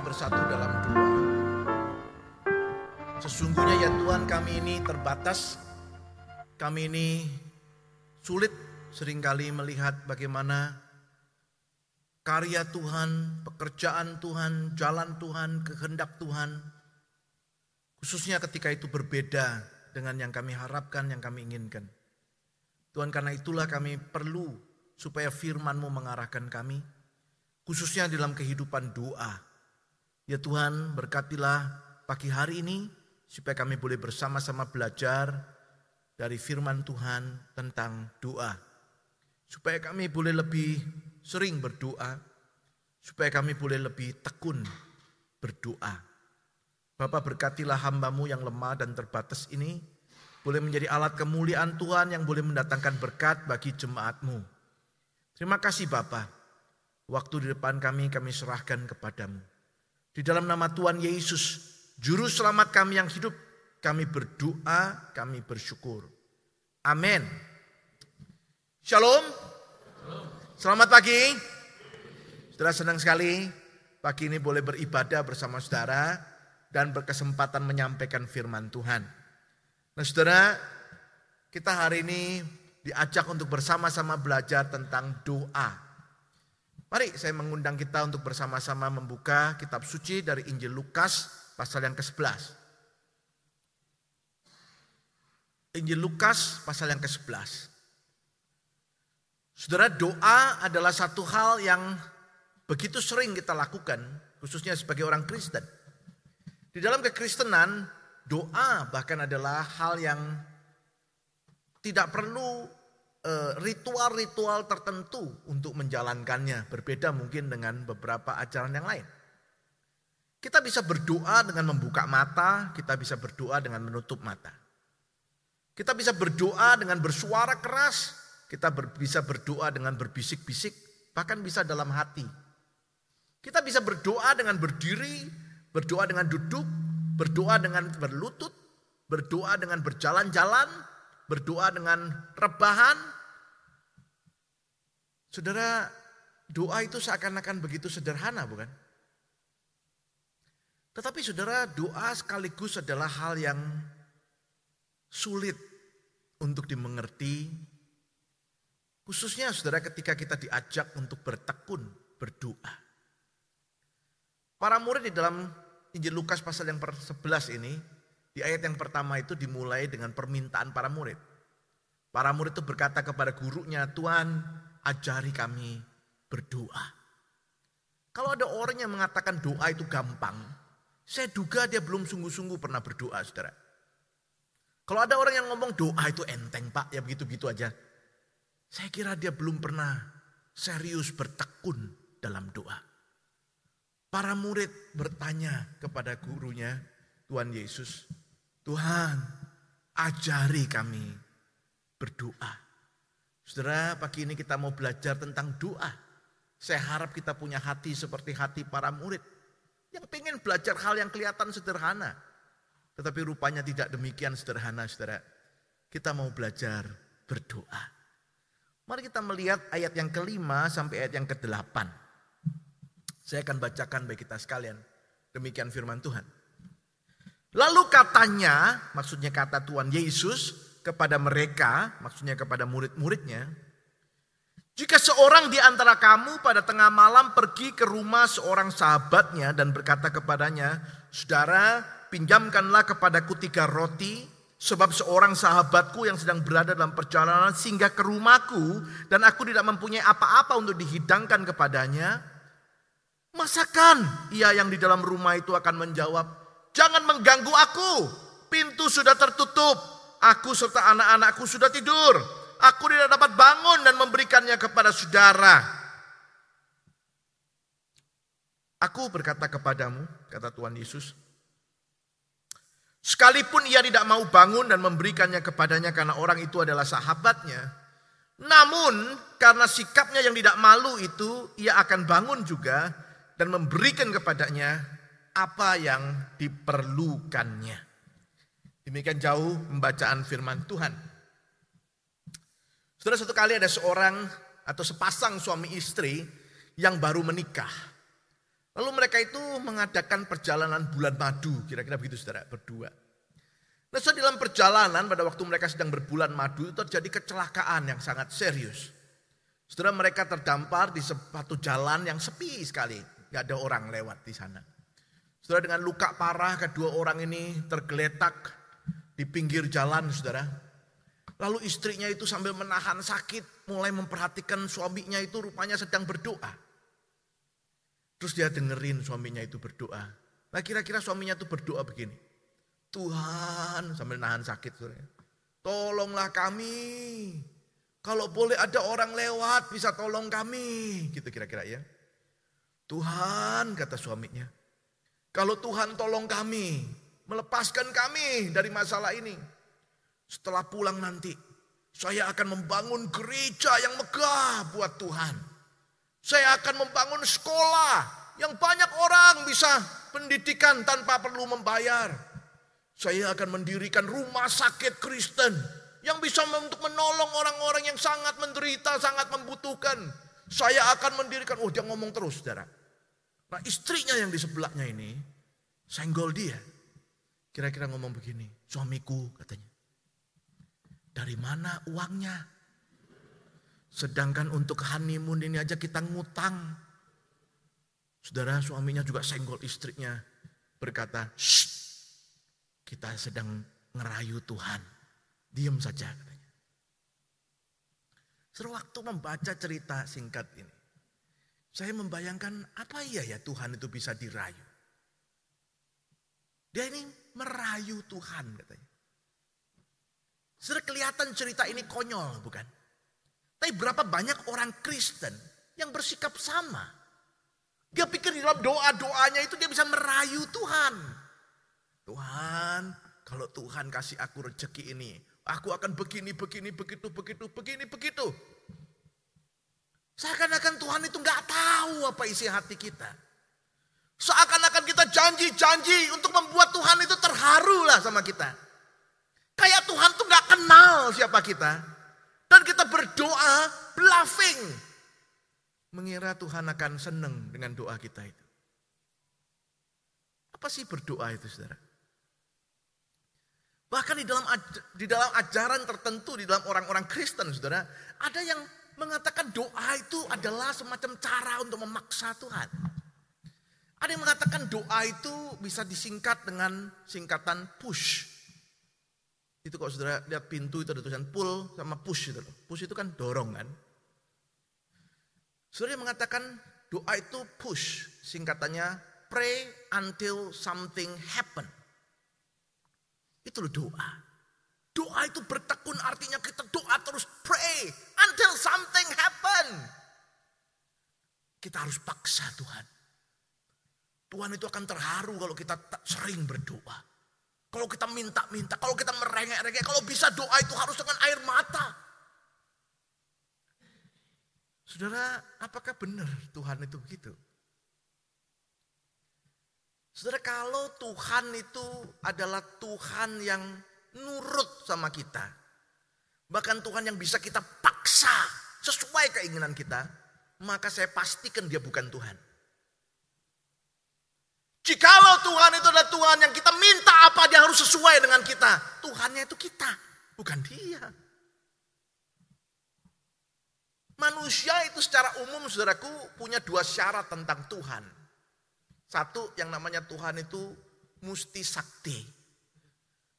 bersatu dalam doa. Sesungguhnya ya Tuhan kami ini terbatas, kami ini sulit sering kali melihat bagaimana karya Tuhan, pekerjaan Tuhan, jalan Tuhan, kehendak Tuhan. Khususnya ketika itu berbeda dengan yang kami harapkan, yang kami inginkan. Tuhan karena itulah kami perlu supaya firman-Mu mengarahkan kami. Khususnya dalam kehidupan doa. Ya Tuhan berkatilah pagi hari ini supaya kami boleh bersama-sama belajar dari firman Tuhan tentang doa. Supaya kami boleh lebih sering berdoa, supaya kami boleh lebih tekun berdoa. Bapak berkatilah hambamu yang lemah dan terbatas ini, boleh menjadi alat kemuliaan Tuhan yang boleh mendatangkan berkat bagi jemaatmu. Terima kasih Bapak, waktu di depan kami kami serahkan kepadamu. Di dalam nama Tuhan Yesus, Juru selamat kami yang hidup, kami berdoa, kami bersyukur. Amin. Shalom. Selamat pagi. Saudara senang sekali pagi ini boleh beribadah bersama saudara dan berkesempatan menyampaikan firman Tuhan. Nah saudara, kita hari ini diajak untuk bersama-sama belajar tentang doa. Mari saya mengundang kita untuk bersama-sama membuka kitab suci dari Injil Lukas pasal yang ke-11. Injil Lukas pasal yang ke-11. Saudara, doa adalah satu hal yang begitu sering kita lakukan, khususnya sebagai orang Kristen. Di dalam kekristenan, doa bahkan adalah hal yang tidak perlu ritual-ritual tertentu untuk menjalankannya. Berbeda mungkin dengan beberapa ajaran yang lain. Kita bisa berdoa dengan membuka mata, kita bisa berdoa dengan menutup mata. Kita bisa berdoa dengan bersuara keras, kita ber, bisa berdoa dengan berbisik-bisik, bahkan bisa dalam hati. Kita bisa berdoa dengan berdiri, berdoa dengan duduk, berdoa dengan berlutut, berdoa dengan berjalan-jalan, berdoa dengan rebahan. Saudara, doa itu seakan-akan begitu sederhana, bukan? Tetapi saudara, doa sekaligus adalah hal yang sulit untuk dimengerti. Khususnya saudara ketika kita diajak untuk bertekun, berdoa. Para murid di dalam Injil Lukas pasal yang per-11 ini, di ayat yang pertama itu dimulai dengan permintaan para murid. Para murid itu berkata kepada gurunya, Tuhan ajari kami berdoa. Kalau ada orang yang mengatakan doa itu gampang, saya duga dia belum sungguh-sungguh pernah berdoa, saudara. Kalau ada orang yang ngomong doa itu enteng pak, ya begitu-begitu aja. Saya kira dia belum pernah serius bertekun dalam doa. Para murid bertanya kepada gurunya, Tuhan Yesus, Tuhan ajari kami berdoa. Saudara, pagi ini kita mau belajar tentang doa. Saya harap kita punya hati seperti hati para murid yang pengen belajar hal yang kelihatan sederhana. Tetapi rupanya tidak demikian sederhana saudara. Kita mau belajar berdoa. Mari kita melihat ayat yang kelima sampai ayat yang kedelapan. Saya akan bacakan bagi kita sekalian. Demikian firman Tuhan. Lalu katanya, maksudnya kata Tuhan Yesus kepada mereka, maksudnya kepada murid-muridnya, jika seorang di antara kamu pada tengah malam pergi ke rumah seorang sahabatnya dan berkata kepadanya, Saudara, pinjamkanlah kepadaku tiga roti, sebab seorang sahabatku yang sedang berada dalam perjalanan singgah ke rumahku dan aku tidak mempunyai apa-apa untuk dihidangkan kepadanya. Masakan ia yang di dalam rumah itu akan menjawab, Jangan mengganggu aku, pintu sudah tertutup, aku serta anak-anakku sudah tidur. Aku tidak dapat bangun dan memberikannya kepada saudara. Aku berkata kepadamu, kata Tuhan Yesus, sekalipun ia tidak mau bangun dan memberikannya kepadanya karena orang itu adalah sahabatnya, namun karena sikapnya yang tidak malu itu, ia akan bangun juga dan memberikan kepadanya apa yang diperlukannya. Demikian jauh pembacaan firman Tuhan. Saudara satu kali ada seorang atau sepasang suami istri yang baru menikah. Lalu mereka itu mengadakan perjalanan bulan madu, kira-kira begitu saudara, berdua. Nah saudara dalam perjalanan pada waktu mereka sedang berbulan madu itu terjadi kecelakaan yang sangat serius. Saudara mereka terdampar di suatu jalan yang sepi sekali, gak ada orang lewat di sana. Saudara dengan luka parah kedua orang ini tergeletak di pinggir jalan saudara. Lalu istrinya itu sambil menahan sakit mulai memperhatikan suaminya itu rupanya sedang berdoa. Terus dia dengerin suaminya itu berdoa. Nah kira-kira suaminya itu berdoa begini. Tuhan sambil nahan sakit. Saudara. Tolonglah kami. Kalau boleh ada orang lewat bisa tolong kami. Gitu kira-kira ya. Tuhan kata suaminya. Kalau Tuhan tolong kami. Melepaskan kami dari masalah ini. Setelah pulang nanti. Saya akan membangun gereja yang megah buat Tuhan. Saya akan membangun sekolah yang banyak orang bisa pendidikan tanpa perlu membayar. Saya akan mendirikan rumah sakit Kristen yang bisa untuk menolong orang-orang yang sangat menderita, sangat membutuhkan. Saya akan mendirikan, oh dia ngomong terus saudara. Nah istrinya yang di sebelahnya ini, senggol dia. Kira-kira ngomong begini, suamiku katanya. Dari mana uangnya? Sedangkan untuk honeymoon ini aja kita ngutang. Saudara suaminya juga senggol istrinya. Berkata, kita sedang ngerayu Tuhan. Diam saja katanya. Sewaktu membaca cerita singkat ini. Saya membayangkan apa iya ya Tuhan itu bisa dirayu. Dia ini merayu Tuhan katanya. Sudah kelihatan cerita ini konyol bukan? Tapi berapa banyak orang Kristen yang bersikap sama. Dia pikir di dalam doa-doanya itu dia bisa merayu Tuhan. Tuhan, kalau Tuhan kasih aku rezeki ini, aku akan begini, begini, begitu, begitu, begini, begitu. Seakan-akan Tuhan itu nggak tahu apa isi hati kita. Seakan-akan kita janji-janji untuk membuat Tuhan itu terharu lah sama kita. Kayak Tuhan tuh nggak kenal siapa kita. Dan kita berdoa bluffing. Mengira Tuhan akan senang dengan doa kita itu. Apa sih berdoa itu saudara? Bahkan di dalam di dalam ajaran tertentu di dalam orang-orang Kristen saudara, ada yang mengatakan doa itu adalah semacam cara untuk memaksa Tuhan. Ada yang mengatakan doa itu bisa disingkat dengan singkatan push. Itu kalau saudara lihat pintu itu ada tulisan pull sama push itu. Push itu kan dorong kan. Saudara mengatakan doa itu push. Singkatannya pray until something happen. Itu loh doa. Doa itu bertekun artinya kita doa terus pray until something happen. Kita harus paksa Tuhan. Tuhan itu akan terharu kalau kita sering berdoa. Kalau kita minta-minta, kalau kita merengek-rengek, kalau bisa doa itu harus dengan air mata. Saudara, apakah benar Tuhan itu begitu? Saudara, kalau Tuhan itu adalah Tuhan yang nurut sama kita, bahkan Tuhan yang bisa kita paksa sesuai keinginan kita, maka saya pastikan dia bukan Tuhan. Jikalau Tuhan itu adalah Tuhan yang kita minta apa dia harus sesuai dengan kita. Tuhannya itu kita, bukan dia. Manusia itu secara umum saudaraku punya dua syarat tentang Tuhan. Satu yang namanya Tuhan itu mesti sakti.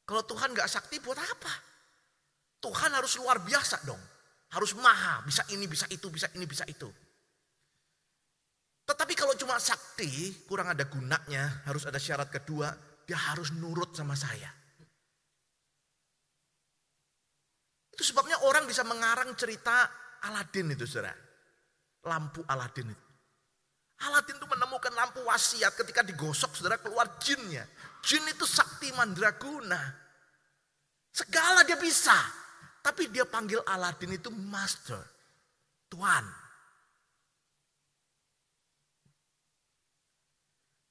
Kalau Tuhan gak sakti buat apa? Tuhan harus luar biasa dong. Harus maha, bisa ini, bisa itu, bisa ini, bisa itu. Tetapi kalau cuma sakti, kurang ada gunanya, harus ada syarat kedua, dia harus nurut sama saya. Itu sebabnya orang bisa mengarang cerita Aladin itu saudara. Lampu Aladin itu. Aladin itu menemukan lampu wasiat ketika digosok saudara keluar jinnya. Jin itu sakti mandraguna. Segala dia bisa. Tapi dia panggil Aladin itu master. Tuan.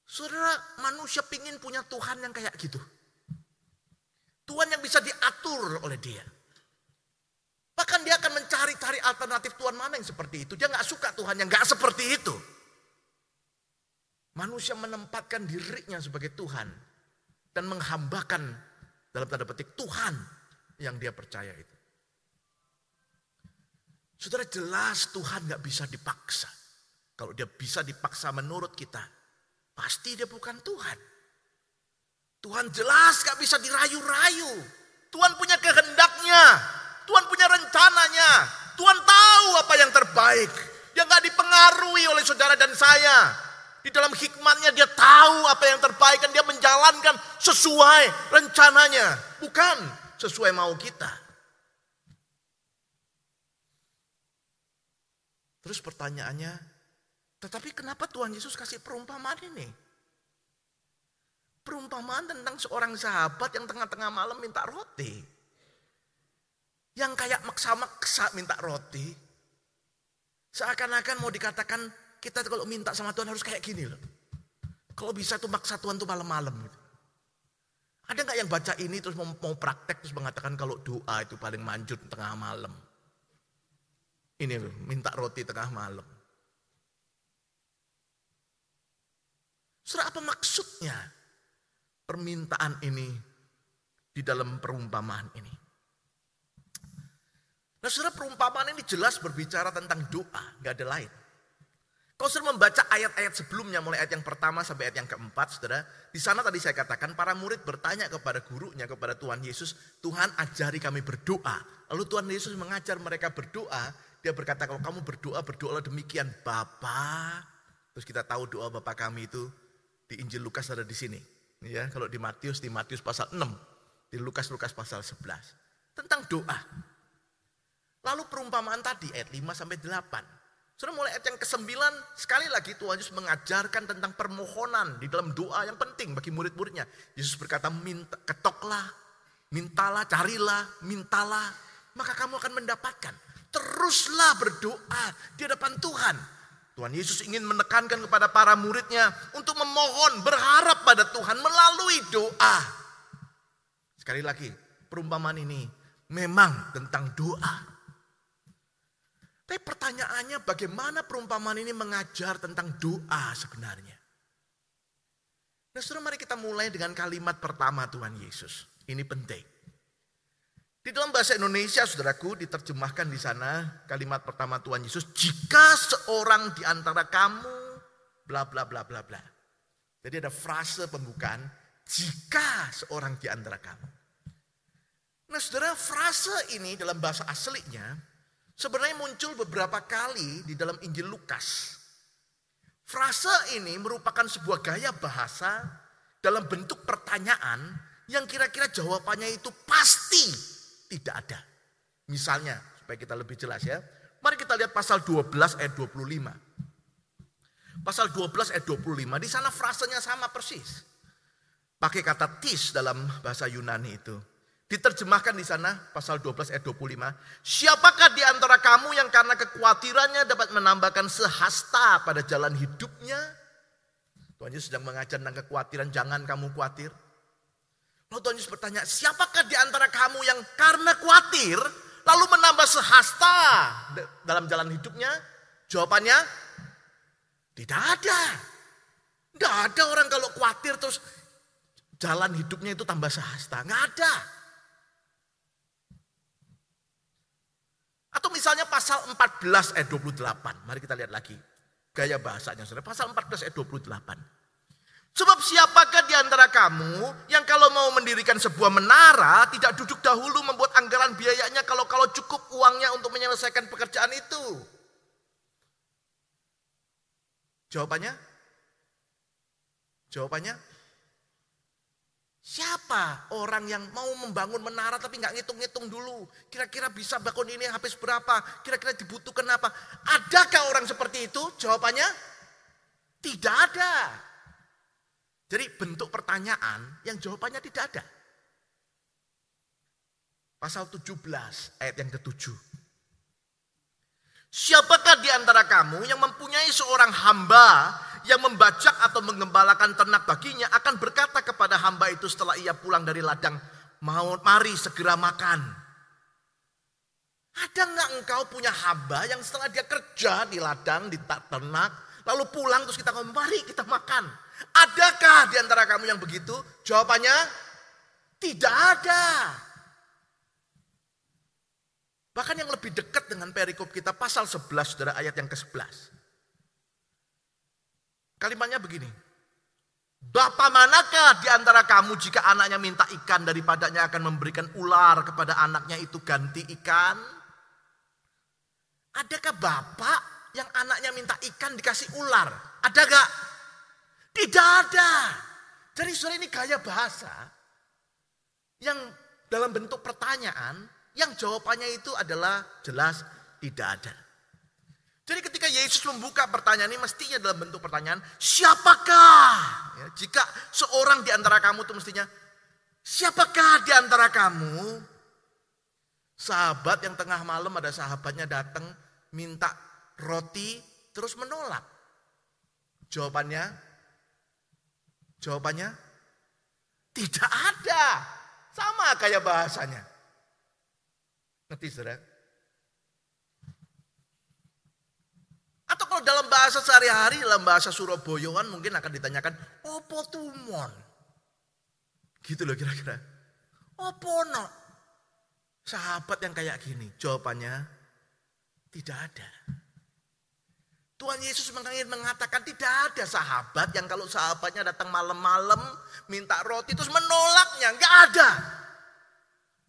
Saudara, manusia pingin punya Tuhan yang kayak gitu. Tuhan yang bisa diatur oleh dia. Bahkan dia akan mencari-cari alternatif Tuhan mana yang seperti itu. Dia nggak suka Tuhan yang nggak seperti itu. Manusia menempatkan dirinya sebagai Tuhan dan menghambakan dalam tanda petik Tuhan yang dia percaya itu. Saudara jelas Tuhan nggak bisa dipaksa. Kalau dia bisa dipaksa menurut kita, pasti dia bukan Tuhan. Tuhan jelas gak bisa dirayu-rayu. Tuhan punya kehendaknya. Tuhan punya rencananya. Tuhan tahu apa yang terbaik. Dia gak dipengaruhi oleh saudara dan saya. Di dalam hikmatnya dia tahu apa yang terbaik dan dia menjalankan sesuai rencananya. Bukan sesuai mau kita. Terus pertanyaannya, tetapi kenapa Tuhan Yesus kasih perumpamaan ini? Perumpamaan tentang seorang sahabat yang tengah-tengah malam minta roti. Yang kayak maksa-maksa minta roti. Seakan-akan mau dikatakan kita kalau minta sama Tuhan harus kayak gini loh. Kalau bisa tuh maksa Tuhan tuh malam-malam gitu. Ada nggak yang baca ini terus mau, mau praktek terus mengatakan kalau doa itu paling manjut tengah malam. Ini loh, minta roti tengah malam. Surah apa maksudnya permintaan ini di dalam perumpamaan ini? Nah saudara perumpamaan ini jelas berbicara tentang doa, nggak ada lain. Kalau saudara membaca ayat-ayat sebelumnya mulai ayat yang pertama sampai ayat yang keempat, saudara, di sana tadi saya katakan para murid bertanya kepada gurunya, kepada Tuhan Yesus, Tuhan ajari kami berdoa. Lalu Tuhan Yesus mengajar mereka berdoa dia berkata kalau kamu berdoa, berdoalah demikian Bapa. Terus kita tahu doa Bapa kami itu di Injil Lukas ada di sini. Ya, kalau di Matius, di Matius pasal 6. Di Lukas, Lukas pasal 11. Tentang doa. Lalu perumpamaan tadi ayat 5 sampai 8. Sudah mulai ayat yang ke-9, sekali lagi Tuhan Yesus mengajarkan tentang permohonan di dalam doa yang penting bagi murid-muridnya. Yesus berkata, minta, ketoklah, mintalah, carilah, mintalah, maka kamu akan mendapatkan. Teruslah berdoa di hadapan Tuhan. Tuhan Yesus ingin menekankan kepada para muridnya untuk memohon, berharap pada Tuhan melalui doa. Sekali lagi, perumpamaan ini memang tentang doa. Tapi pertanyaannya bagaimana perumpamaan ini mengajar tentang doa sebenarnya. Nah saudara mari kita mulai dengan kalimat pertama Tuhan Yesus. Ini penting. Di dalam bahasa Indonesia, saudaraku, diterjemahkan di sana kalimat pertama Tuhan Yesus, jika seorang di antara kamu, bla bla bla bla bla. Jadi ada frase pembukaan, jika seorang di antara kamu. Nah saudara, frase ini dalam bahasa aslinya, sebenarnya muncul beberapa kali di dalam Injil Lukas. Frase ini merupakan sebuah gaya bahasa dalam bentuk pertanyaan yang kira-kira jawabannya itu pasti tidak ada. Misalnya, supaya kita lebih jelas ya. Mari kita lihat pasal 12 ayat 25. Pasal 12 ayat 25, di sana frasenya sama persis. Pakai kata tis dalam bahasa Yunani itu. Diterjemahkan di sana pasal 12 ayat 25. Siapakah di antara kamu yang karena kekhawatirannya dapat menambahkan sehasta pada jalan hidupnya? Tuhan Yesus sedang mengajar tentang kekhawatiran, jangan kamu khawatir. Lalu Tuhan Yesus bertanya, siapakah di antara kamu yang karena khawatir lalu menambah sehasta dalam jalan hidupnya? Jawabannya, tidak ada. Tidak ada orang kalau khawatir terus jalan hidupnya itu tambah sehasta. Nggak ada. Atau misalnya pasal 14 ayat 28. Mari kita lihat lagi. Gaya bahasanya. Pasal 14 ayat 28. Sebab siapakah di antara kamu yang kalau mau mendirikan sebuah menara tidak duduk dahulu membuat anggaran biayanya kalau kalau cukup uangnya untuk menyelesaikan pekerjaan itu? Jawabannya? Jawabannya? Siapa orang yang mau membangun menara tapi nggak ngitung-ngitung dulu? Kira-kira bisa bangun ini habis berapa? Kira-kira dibutuhkan apa? Adakah orang seperti itu? Jawabannya tidak ada. Jadi bentuk pertanyaan yang jawabannya tidak ada. Pasal 17 ayat yang ketujuh. Siapakah di antara kamu yang mempunyai seorang hamba yang membajak atau mengembalakan ternak baginya akan berkata kepada hamba itu setelah ia pulang dari ladang, mau mari segera makan. Ada nggak engkau punya hamba yang setelah dia kerja di ladang, di ternak, Lalu pulang terus kita ngomong, mari kita makan. Adakah di antara kamu yang begitu? Jawabannya, tidak ada. Bahkan yang lebih dekat dengan perikop kita pasal 11 saudara ayat yang ke-11. Kalimatnya begini. Bapak manakah di antara kamu jika anaknya minta ikan daripadanya akan memberikan ular kepada anaknya itu ganti ikan? Adakah bapak yang anaknya minta ikan dikasih ular? Ada gak? Tidak ada. Jadi saudara ini gaya bahasa yang dalam bentuk pertanyaan yang jawabannya itu adalah jelas tidak ada. Jadi ketika Yesus membuka pertanyaan ini mestinya dalam bentuk pertanyaan, siapakah? Ya, jika seorang di antara kamu itu mestinya, siapakah di antara kamu? Sahabat yang tengah malam ada sahabatnya datang minta roti terus menolak. Jawabannya, jawabannya tidak ada. Sama kayak bahasanya. Ngerti saudara? Atau kalau dalam bahasa sehari-hari, dalam bahasa Surabayaan mungkin akan ditanyakan, opo tumon? Gitu loh kira-kira. Opo no? Sahabat yang kayak gini, jawabannya tidak ada. Tuhan Yesus mengatakan tidak ada sahabat yang kalau sahabatnya datang malam-malam minta roti terus menolaknya. Enggak ada.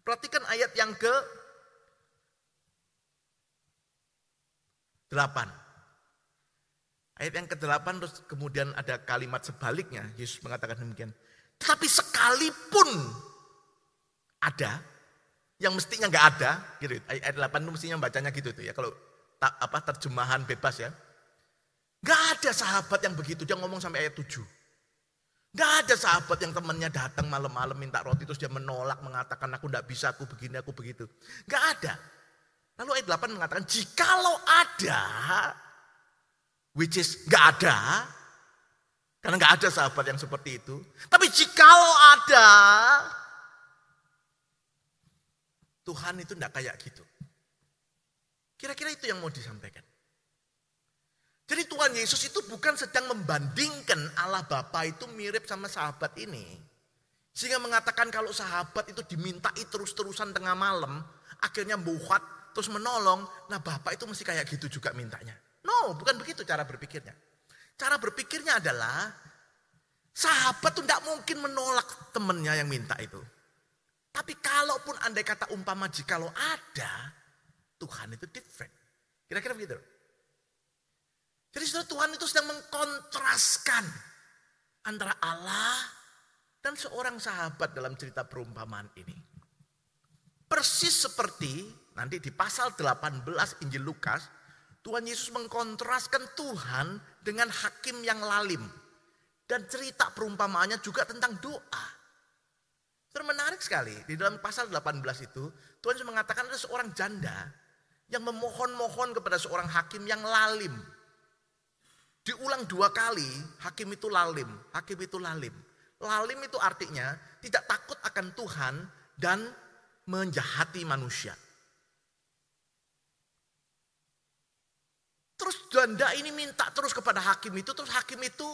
Perhatikan ayat yang ke 8. Ayat yang ke-8 terus kemudian ada kalimat sebaliknya. Yesus mengatakan demikian. Tapi sekalipun ada yang mestinya nggak ada, gitu. Ayat 8 itu mestinya bacanya gitu tuh ya. Kalau tak, apa terjemahan bebas ya. Nggak ada sahabat yang begitu. Dia ngomong sampai ayat 7. Nggak ada sahabat yang temannya datang malam-malam minta roti terus dia menolak mengatakan aku nggak bisa, aku begini, aku begitu. Nggak ada. Lalu ayat 8 mengatakan jikalau ada which is nggak ada, karena nggak ada sahabat yang seperti itu. Tapi jikalau ada, Tuhan itu nggak kayak gitu. Kira-kira itu yang mau disampaikan. Jadi Tuhan Yesus itu bukan sedang membandingkan Allah Bapa itu mirip sama sahabat ini. Sehingga mengatakan kalau sahabat itu dimintai terus-terusan tengah malam, akhirnya buhat terus menolong, nah Bapak itu mesti kayak gitu juga mintanya. No, bukan begitu cara berpikirnya. Cara berpikirnya adalah sahabat tuh tidak mungkin menolak temennya yang minta itu. Tapi kalaupun andai kata umpama jikalau ada, Tuhan itu different. Kira-kira begitu. Jadi saudara Tuhan itu sedang mengkontraskan antara Allah dan seorang sahabat dalam cerita perumpamaan ini. Persis seperti nanti di pasal 18 Injil Lukas, Tuhan Yesus mengkontraskan Tuhan dengan hakim yang lalim. Dan cerita perumpamaannya juga tentang doa. Terus menarik sekali, di dalam pasal 18 itu, Tuhan Yesus mengatakan ada seorang janda yang memohon-mohon kepada seorang hakim yang lalim. Diulang dua kali, hakim itu lalim, hakim itu lalim. Lalim itu artinya tidak takut akan Tuhan dan menjahati manusia. Terus janda ini minta terus kepada hakim itu, terus hakim itu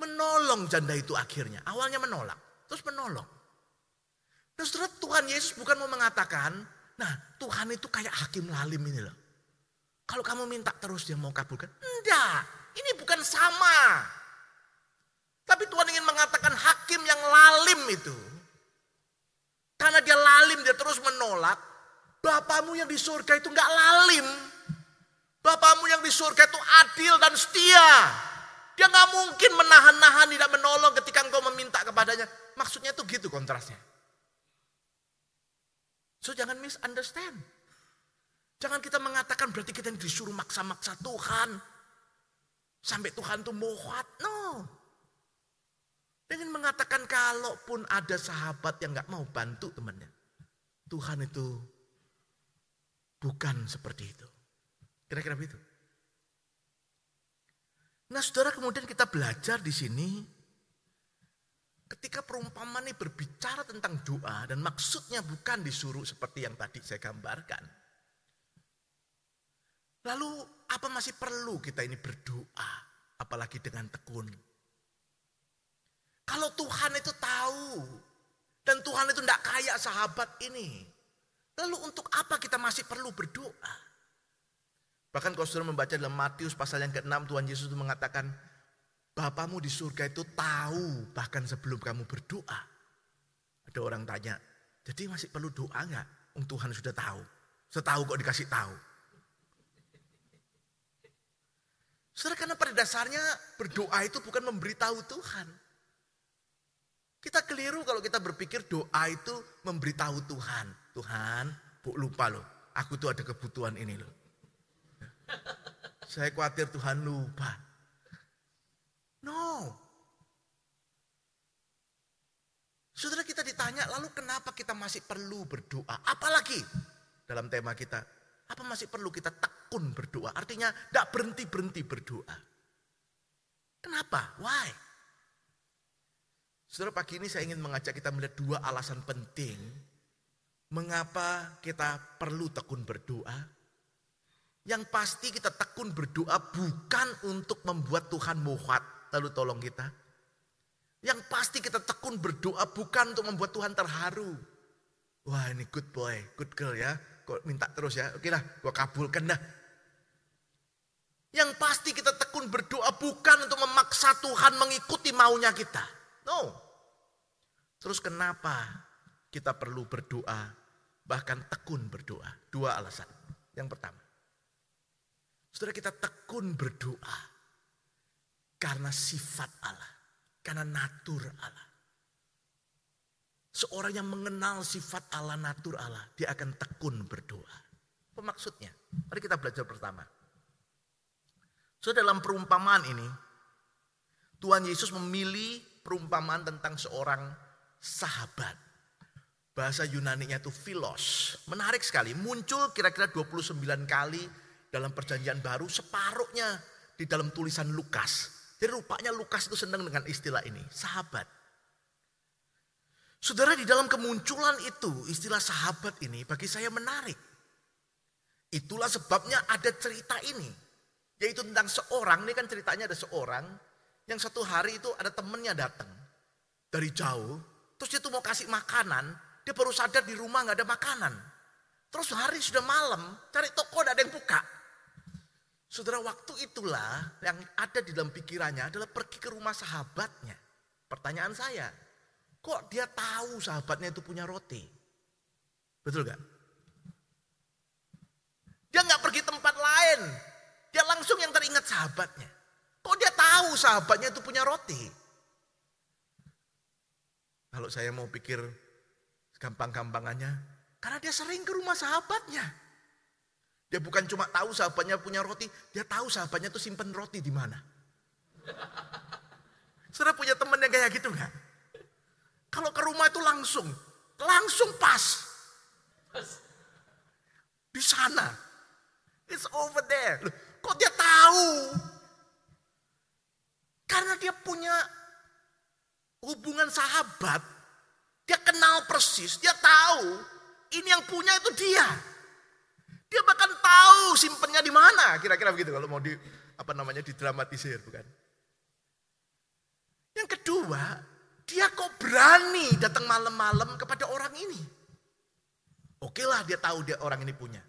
menolong janda itu akhirnya. Awalnya menolak, terus menolong. Terus terus Tuhan Yesus bukan mau mengatakan, nah Tuhan itu kayak hakim lalim ini loh. Kalau kamu minta terus dia mau kabulkan. Enggak, ini bukan sama. Tapi Tuhan ingin mengatakan hakim yang lalim itu. Karena dia lalim, dia terus menolak. Bapamu yang di surga itu enggak lalim. Bapamu yang di surga itu adil dan setia. Dia nggak mungkin menahan-nahan, tidak menolong ketika engkau meminta kepadanya. Maksudnya itu gitu kontrasnya. So jangan misunderstand. Jangan kita mengatakan berarti kita disuruh maksa-maksa Tuhan. Sampai Tuhan tuh muat. No. Dengan mengatakan kalaupun ada sahabat yang nggak mau bantu temannya. Tuhan itu bukan seperti itu. Kira-kira begitu. Nah saudara kemudian kita belajar di sini. Ketika perumpamaan ini berbicara tentang doa dan maksudnya bukan disuruh seperti yang tadi saya gambarkan. Lalu apa masih perlu kita ini berdoa, apalagi dengan tekun? Kalau Tuhan itu tahu, dan Tuhan itu tidak kayak sahabat ini, lalu untuk apa kita masih perlu berdoa? Bahkan kalau sudah membaca dalam Matius pasal yang ke-6, Tuhan Yesus itu mengatakan, Bapamu di surga itu tahu bahkan sebelum kamu berdoa. Ada orang tanya, jadi masih perlu doa nggak? Tuhan sudah tahu. Setahu kok dikasih tahu. Saudara karena pada dasarnya berdoa itu bukan memberitahu Tuhan. Kita keliru kalau kita berpikir doa itu memberitahu Tuhan. Tuhan, bu lupa loh, aku tuh ada kebutuhan ini loh. Saya khawatir Tuhan lupa. No. Saudara kita ditanya, lalu kenapa kita masih perlu berdoa? Apalagi dalam tema kita, apa masih perlu kita tekun berdoa? Artinya tidak berhenti-berhenti berdoa. Kenapa? Why? Saudara pagi ini saya ingin mengajak kita melihat dua alasan penting. Mengapa kita perlu tekun berdoa? Yang pasti kita tekun berdoa bukan untuk membuat Tuhan muhat lalu tolong kita. Yang pasti kita tekun berdoa bukan untuk membuat Tuhan terharu. Wah ini good boy, good girl ya kok minta terus ya. Oke lah, gue kabulkan dah. Yang pasti kita tekun berdoa bukan untuk memaksa Tuhan mengikuti maunya kita. No. Terus kenapa kita perlu berdoa, bahkan tekun berdoa? Dua alasan. Yang pertama, saudara kita tekun berdoa karena sifat Allah, karena natur Allah. Seorang yang mengenal sifat Allah natur Allah, dia akan tekun berdoa. Apa maksudnya? Mari kita belajar pertama. So dalam perumpamaan ini, Tuhan Yesus memilih perumpamaan tentang seorang sahabat. Bahasa Yunani-nya itu philos. Menarik sekali, muncul kira-kira 29 kali dalam perjanjian baru, separuhnya di dalam tulisan Lukas. Jadi rupanya Lukas itu senang dengan istilah ini, sahabat. Saudara di dalam kemunculan itu istilah sahabat ini bagi saya menarik. Itulah sebabnya ada cerita ini. Yaitu tentang seorang, ini kan ceritanya ada seorang yang satu hari itu ada temennya datang dari jauh. Terus dia tuh mau kasih makanan, dia baru sadar di rumah nggak ada makanan. Terus hari sudah malam, cari toko ada yang buka. Saudara waktu itulah yang ada di dalam pikirannya adalah pergi ke rumah sahabatnya. Pertanyaan saya, Kok dia tahu sahabatnya itu punya roti? Betul gak? Dia nggak pergi tempat lain. Dia langsung yang teringat sahabatnya. Kok dia tahu sahabatnya itu punya roti? Kalau saya mau pikir gampang-gampangannya, karena dia sering ke rumah sahabatnya. Dia bukan cuma tahu sahabatnya punya roti, dia tahu sahabatnya itu simpen roti di mana. Sudah punya temen yang kayak gitu nggak? Kalau ke rumah itu langsung, langsung pas. Di sana. It's over there. Loh, kok dia tahu? Karena dia punya hubungan sahabat. Dia kenal persis, dia tahu ini yang punya itu dia. Dia bahkan tahu simpennya di mana, kira-kira begitu kalau mau di apa namanya didramatisir, bukan? Yang kedua, dia kok berani datang malam-malam kepada orang ini? Oke lah dia tahu dia orang ini punya.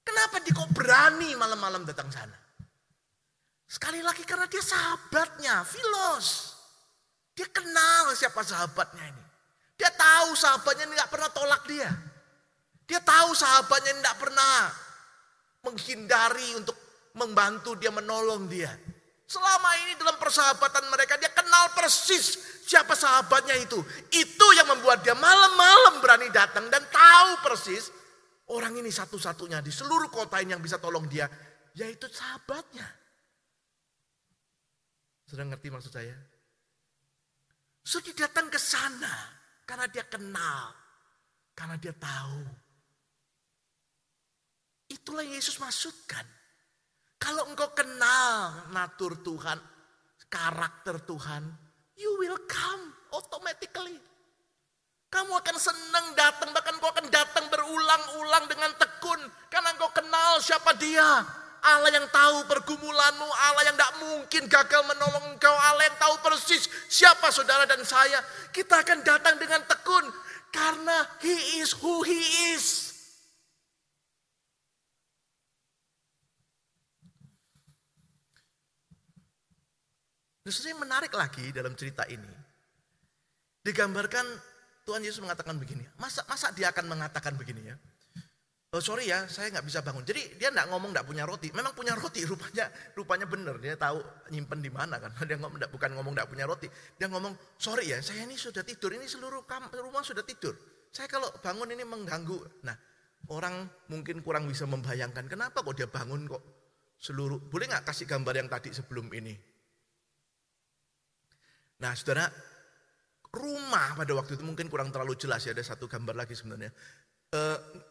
Kenapa dia kok berani malam-malam datang sana? Sekali lagi karena dia sahabatnya, Filos. Dia kenal siapa sahabatnya ini. Dia tahu sahabatnya ini gak pernah tolak dia. Dia tahu sahabatnya ini gak pernah menghindari untuk membantu dia, menolong dia. Selama ini dalam persahabatan mereka dia kenal persis siapa sahabatnya itu. Itu yang membuat dia malam-malam berani datang dan tahu persis orang ini satu-satunya di seluruh kota ini yang bisa tolong dia yaitu sahabatnya. Sudah ngerti maksud saya? So dia datang ke sana karena dia kenal, karena dia tahu. Itulah yang Yesus maksudkan. Kalau engkau kenal natur Tuhan, karakter Tuhan, you will come automatically. Kamu akan senang datang, bahkan kau akan datang berulang-ulang dengan tekun. Karena engkau kenal siapa dia, Allah yang tahu pergumulanmu, Allah yang tidak mungkin gagal menolong engkau, Allah yang tahu persis siapa saudara dan saya. Kita akan datang dengan tekun karena He is who He is. Justru yang menarik lagi dalam cerita ini, digambarkan Tuhan Yesus mengatakan begini. Masa masa dia akan mengatakan begini ya? Oh sorry ya, saya nggak bisa bangun. Jadi dia nggak ngomong nggak punya roti. Memang punya roti, rupanya rupanya benar. Dia tahu nyimpen di mana kan. Dia ngomong bukan ngomong nggak punya roti. Dia ngomong sorry ya, saya ini sudah tidur. Ini seluruh rumah sudah tidur. Saya kalau bangun ini mengganggu. Nah orang mungkin kurang bisa membayangkan kenapa kok dia bangun kok seluruh. Boleh nggak kasih gambar yang tadi sebelum ini? Nah saudara, rumah pada waktu itu mungkin kurang terlalu jelas ya, ada satu gambar lagi sebenarnya. E,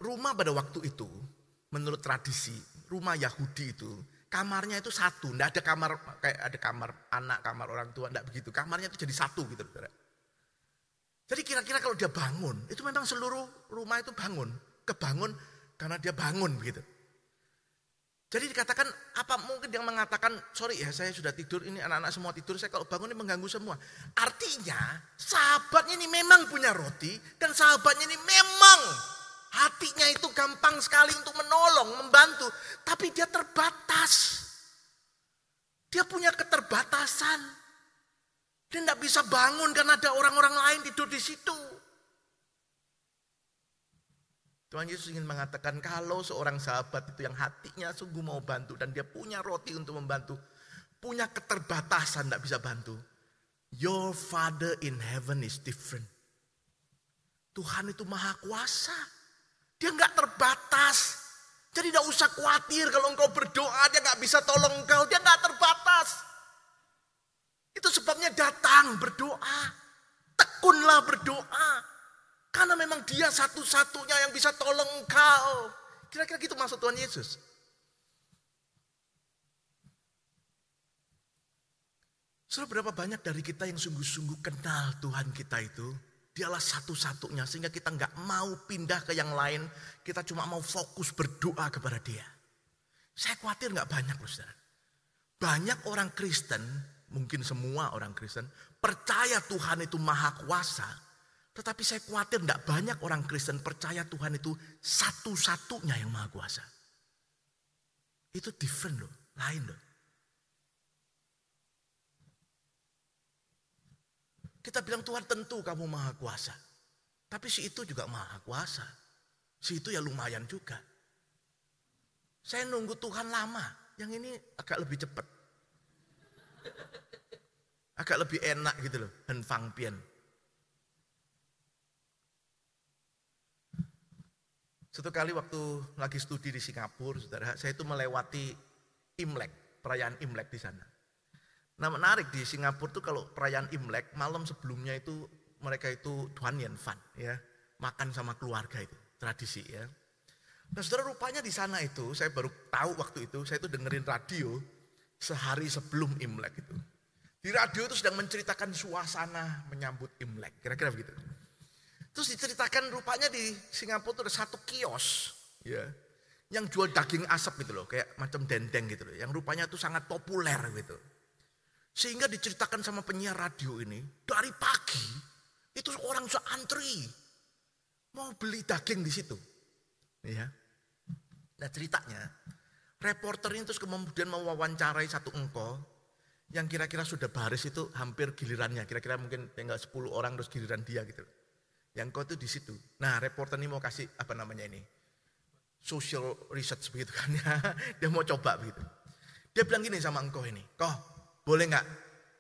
rumah pada waktu itu, menurut tradisi, rumah Yahudi itu, kamarnya itu satu, tidak ada kamar kayak ada kamar anak, kamar orang tua, tidak begitu. Kamarnya itu jadi satu gitu, saudara. Jadi kira-kira kalau dia bangun, itu memang seluruh rumah itu bangun, kebangun karena dia bangun begitu. Jadi dikatakan apa mungkin yang mengatakan sorry ya saya sudah tidur ini anak-anak semua tidur saya kalau bangun ini mengganggu semua. Artinya sahabatnya ini memang punya roti dan sahabatnya ini memang hatinya itu gampang sekali untuk menolong, membantu. Tapi dia terbatas. Dia punya keterbatasan. Dia tidak bisa bangun karena ada orang-orang lain tidur di situ. Tuhan Yesus ingin mengatakan kalau seorang sahabat itu yang hatinya sungguh mau bantu dan dia punya roti untuk membantu, punya keterbatasan tidak bisa bantu. Your father in heaven is different. Tuhan itu maha kuasa. Dia nggak terbatas. Jadi tidak usah khawatir kalau engkau berdoa dia nggak bisa tolong engkau. Dia nggak terbatas. Itu sebabnya datang berdoa. Tekunlah berdoa. Karena memang dia satu-satunya yang bisa tolong engkau. Kira-kira gitu maksud Tuhan Yesus. Sudah berapa banyak dari kita yang sungguh-sungguh kenal Tuhan kita itu. Dialah satu-satunya sehingga kita nggak mau pindah ke yang lain. Kita cuma mau fokus berdoa kepada dia. Saya khawatir nggak banyak loh saudara. Banyak orang Kristen, mungkin semua orang Kristen, percaya Tuhan itu maha kuasa. Tetapi saya khawatir tidak banyak orang Kristen percaya Tuhan itu satu-satunya yang maha kuasa. Itu different loh, lain loh. Kita bilang Tuhan tentu kamu maha kuasa. Tapi si itu juga maha kuasa. Si itu ya lumayan juga. Saya nunggu Tuhan lama. Yang ini agak lebih cepat. Agak lebih enak gitu loh. Henfang pian. Satu kali waktu lagi studi di Singapura, saudara, saya itu melewati Imlek, perayaan Imlek di sana. Nah menarik di Singapura tuh kalau perayaan Imlek, malam sebelumnya itu mereka itu Tuan Yen Fan, ya, makan sama keluarga itu, tradisi ya. Nah saudara rupanya di sana itu, saya baru tahu waktu itu, saya itu dengerin radio sehari sebelum Imlek itu. Di radio itu sedang menceritakan suasana menyambut Imlek, kira-kira begitu. Terus diceritakan rupanya di Singapura itu ada satu kios ya yang jual daging asap gitu loh, kayak macam dendeng gitu loh, yang rupanya itu sangat populer gitu. Sehingga diceritakan sama penyiar radio ini, dari pagi itu orang sudah antri mau beli daging di situ. Ya. Nah ceritanya, reporter ini terus kemudian mewawancarai satu engkau yang kira-kira sudah baris itu hampir gilirannya, kira-kira mungkin tinggal 10 orang terus giliran dia gitu. Yang kau tuh di situ. Nah, reporter ini mau kasih apa namanya ini? Social research begitu kan ya. Dia mau coba begitu. Dia bilang gini sama engkau ini, kau boleh nggak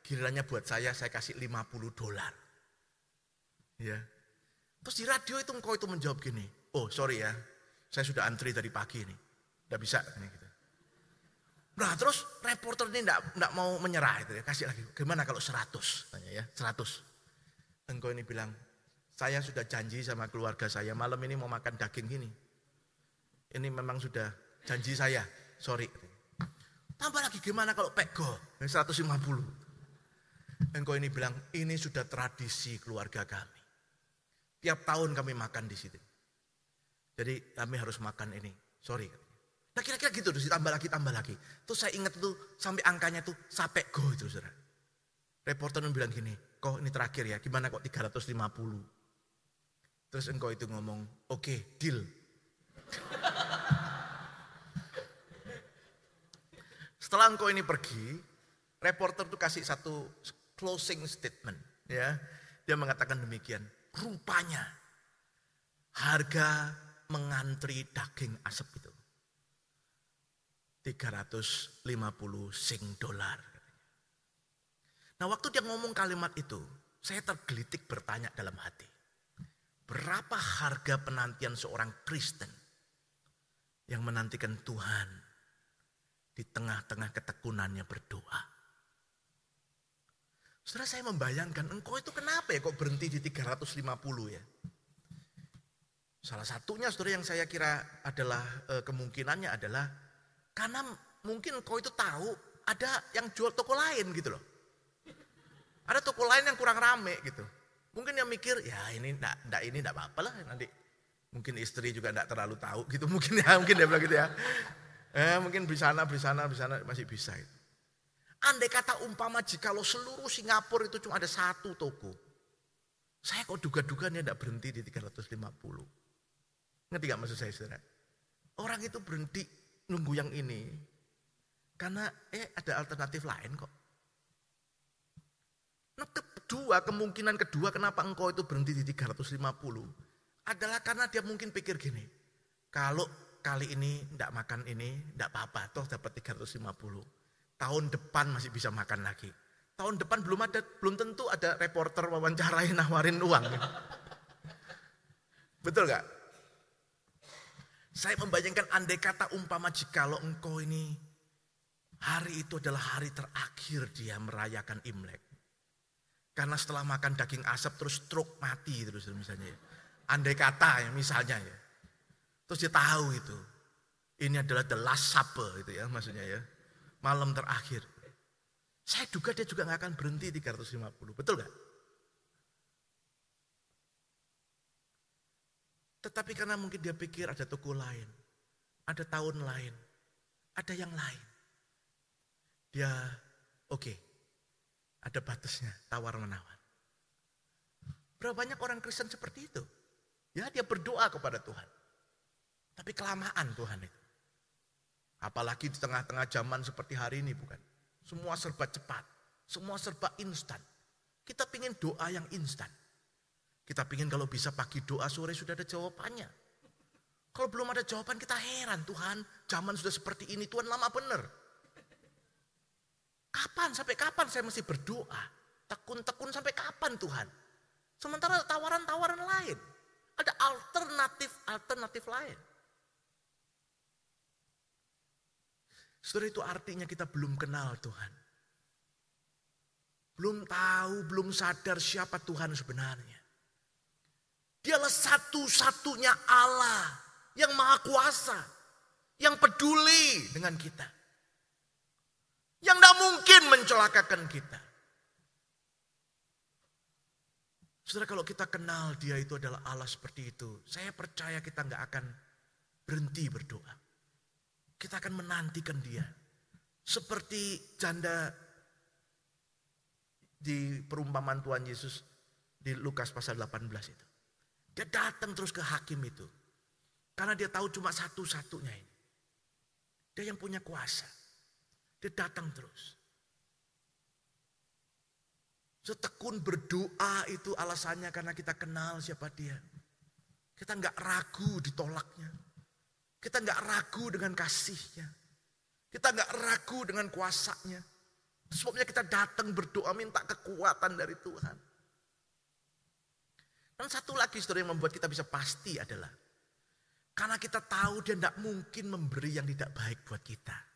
gilirannya buat saya saya kasih 50 dolar. Ya. Terus di radio itu engkau itu menjawab gini, oh sorry ya, saya sudah antri dari pagi ini, udah bisa. Gitu. Nah terus reporter ini enggak, enggak mau menyerah itu ya, kasih lagi. Gimana kalau 100? Tanya ya, 100. Engkau ini bilang, saya sudah janji sama keluarga saya malam ini mau makan daging ini. Ini memang sudah janji saya. Sorry. Tambah lagi gimana kalau pego? 150. Engkau ini bilang, ini sudah tradisi keluarga kami. Tiap tahun kami makan di situ. Jadi kami harus makan ini. Sorry. Nah kira-kira gitu terus ditambah lagi, tambah lagi. Terus saya ingat tuh sampai angkanya tuh sampai go itu saudara. Reporter bilang gini, kok ini terakhir ya, gimana kok 350? Terus engkau itu ngomong, oke okay, deal. Setelah engkau ini pergi, reporter tuh kasih satu closing statement. ya Dia mengatakan demikian, rupanya harga mengantri daging asap itu 350 sing dolar. Nah waktu dia ngomong kalimat itu, saya tergelitik bertanya dalam hati. Berapa harga penantian seorang Kristen yang menantikan Tuhan di tengah-tengah ketekunannya berdoa. Saudara saya membayangkan engkau itu kenapa ya kok berhenti di 350 ya. Salah satunya saudara yang saya kira adalah e, kemungkinannya adalah karena mungkin kau itu tahu ada yang jual toko lain gitu loh. Ada toko lain yang kurang rame gitu. Mungkin yang mikir, ya ini enggak, enggak ini enggak apa-apa lah nanti. Mungkin istri juga enggak terlalu tahu gitu. Mungkin ya, mungkin dia bilang gitu ya. Eh, mungkin di sana, di sana, di sana masih bisa itu. Andai kata umpama jika lo seluruh Singapura itu cuma ada satu toko. Saya kok duga-duga enggak berhenti di 350. Ngerti gak maksud saya saudara? Orang itu berhenti nunggu yang ini. Karena eh ada alternatif lain kok. Nah kedua, kemungkinan kedua kenapa engkau itu berhenti di 350 adalah karena dia mungkin pikir gini. Kalau kali ini tidak makan ini, tidak apa-apa, toh dapat 350. Tahun depan masih bisa makan lagi. Tahun depan belum ada, belum tentu ada reporter wawancarai nawarin uang. Betul gak? Saya membayangkan andai kata umpama jikalau engkau ini hari itu adalah hari terakhir dia merayakan Imlek. Karena setelah makan daging asap terus stroke mati terus misalnya ya. Andai kata ya misalnya ya. Terus dia tahu itu. Ini adalah the last supper itu ya maksudnya ya. Malam terakhir. Saya duga dia juga nggak akan berhenti 350. Betul gak? Tetapi karena mungkin dia pikir ada toko lain, ada tahun lain, ada yang lain. Dia oke, okay, ada batasnya, tawar menawar. Berapa banyak orang Kristen seperti itu? Ya dia berdoa kepada Tuhan. Tapi kelamaan Tuhan itu. Apalagi di tengah-tengah zaman seperti hari ini bukan. Semua serba cepat. Semua serba instan. Kita ingin doa yang instan. Kita pingin kalau bisa pagi doa sore sudah ada jawabannya. Kalau belum ada jawaban kita heran Tuhan zaman sudah seperti ini Tuhan lama benar. Kapan sampai kapan saya mesti berdoa? Tekun-tekun sampai kapan Tuhan? Sementara tawaran-tawaran lain. Ada alternatif-alternatif lain. Saudara itu artinya kita belum kenal Tuhan. Belum tahu, belum sadar siapa Tuhan sebenarnya. Dialah satu-satunya Allah yang maha kuasa. Yang peduli dengan kita. Yang tidak mungkin mencelakakan kita. Saudara kalau kita kenal dia itu adalah Allah seperti itu. Saya percaya kita nggak akan berhenti berdoa. Kita akan menantikan dia. Seperti janda di perumpamaan Tuhan Yesus di Lukas pasal 18 itu. Dia datang terus ke hakim itu. Karena dia tahu cuma satu-satunya ini. Dia yang punya kuasa. Dia datang terus. Setekun berdoa itu alasannya karena kita kenal siapa dia. Kita nggak ragu ditolaknya. Kita nggak ragu dengan kasihnya. Kita nggak ragu dengan kuasanya. Sebabnya kita datang berdoa minta kekuatan dari Tuhan. Dan satu lagi saudara yang membuat kita bisa pasti adalah karena kita tahu dia tidak mungkin memberi yang tidak baik buat kita.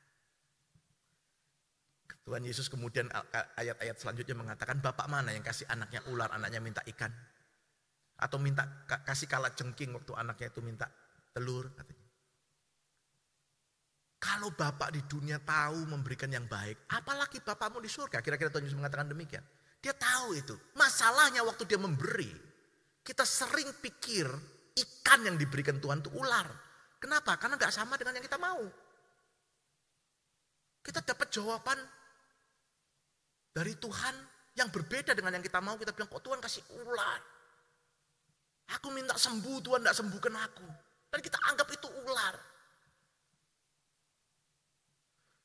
Tuhan Yesus kemudian ayat-ayat selanjutnya mengatakan, Bapak mana yang kasih anaknya ular, anaknya minta ikan? Atau minta kasih kalat jengking waktu anaknya itu minta telur katanya. Kalau Bapak di dunia tahu memberikan yang baik, apalagi Bapakmu di surga. Kira-kira Tuhan Yesus mengatakan demikian. Dia tahu itu. Masalahnya waktu dia memberi, kita sering pikir ikan yang diberikan Tuhan itu ular. Kenapa? Karena gak sama dengan yang kita mau. Kita dapat jawaban dari Tuhan yang berbeda dengan yang kita mau. Kita bilang, kok Tuhan kasih ular? Aku minta sembuh, Tuhan tidak sembuhkan aku. Dan kita anggap itu ular.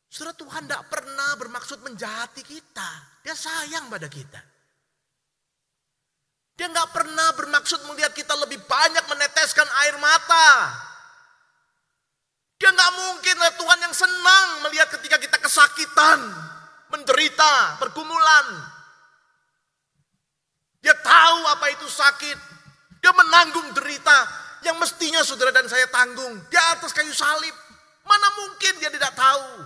Saudara Tuhan tidak pernah bermaksud menjahati kita. Dia sayang pada kita. Dia nggak pernah bermaksud melihat kita lebih banyak meneteskan air mata. Dia nggak mungkin Tuhan yang senang melihat ketika kita kesakitan, menderita, pergumulan. Dia tahu apa itu sakit. Dia menanggung derita yang mestinya saudara dan saya tanggung. Di atas kayu salib. Mana mungkin dia tidak tahu.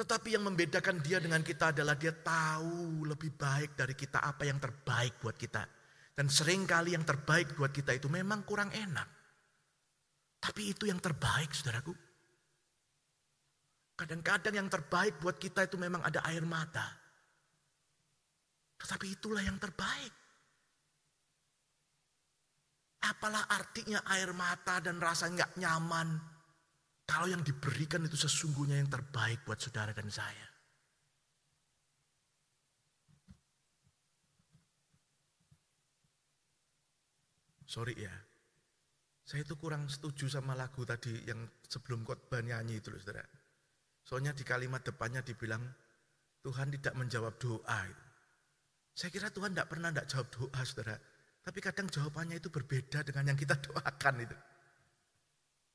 Tetapi yang membedakan dia dengan kita adalah dia tahu lebih baik dari kita apa yang terbaik buat kita. Dan sering kali yang terbaik buat kita itu memang kurang enak. Tapi itu yang terbaik saudaraku. Kadang-kadang yang terbaik buat kita itu memang ada air mata. Tetapi itulah yang terbaik. Apalah artinya air mata dan rasa nggak nyaman kalau yang diberikan itu sesungguhnya yang terbaik buat saudara dan saya. Sorry ya, saya itu kurang setuju sama lagu tadi yang sebelum khotbah nyanyi itu loh saudara. Soalnya di kalimat depannya dibilang Tuhan tidak menjawab doa. Saya kira Tuhan tidak pernah tidak jawab doa saudara. Tapi kadang jawabannya itu berbeda dengan yang kita doakan itu.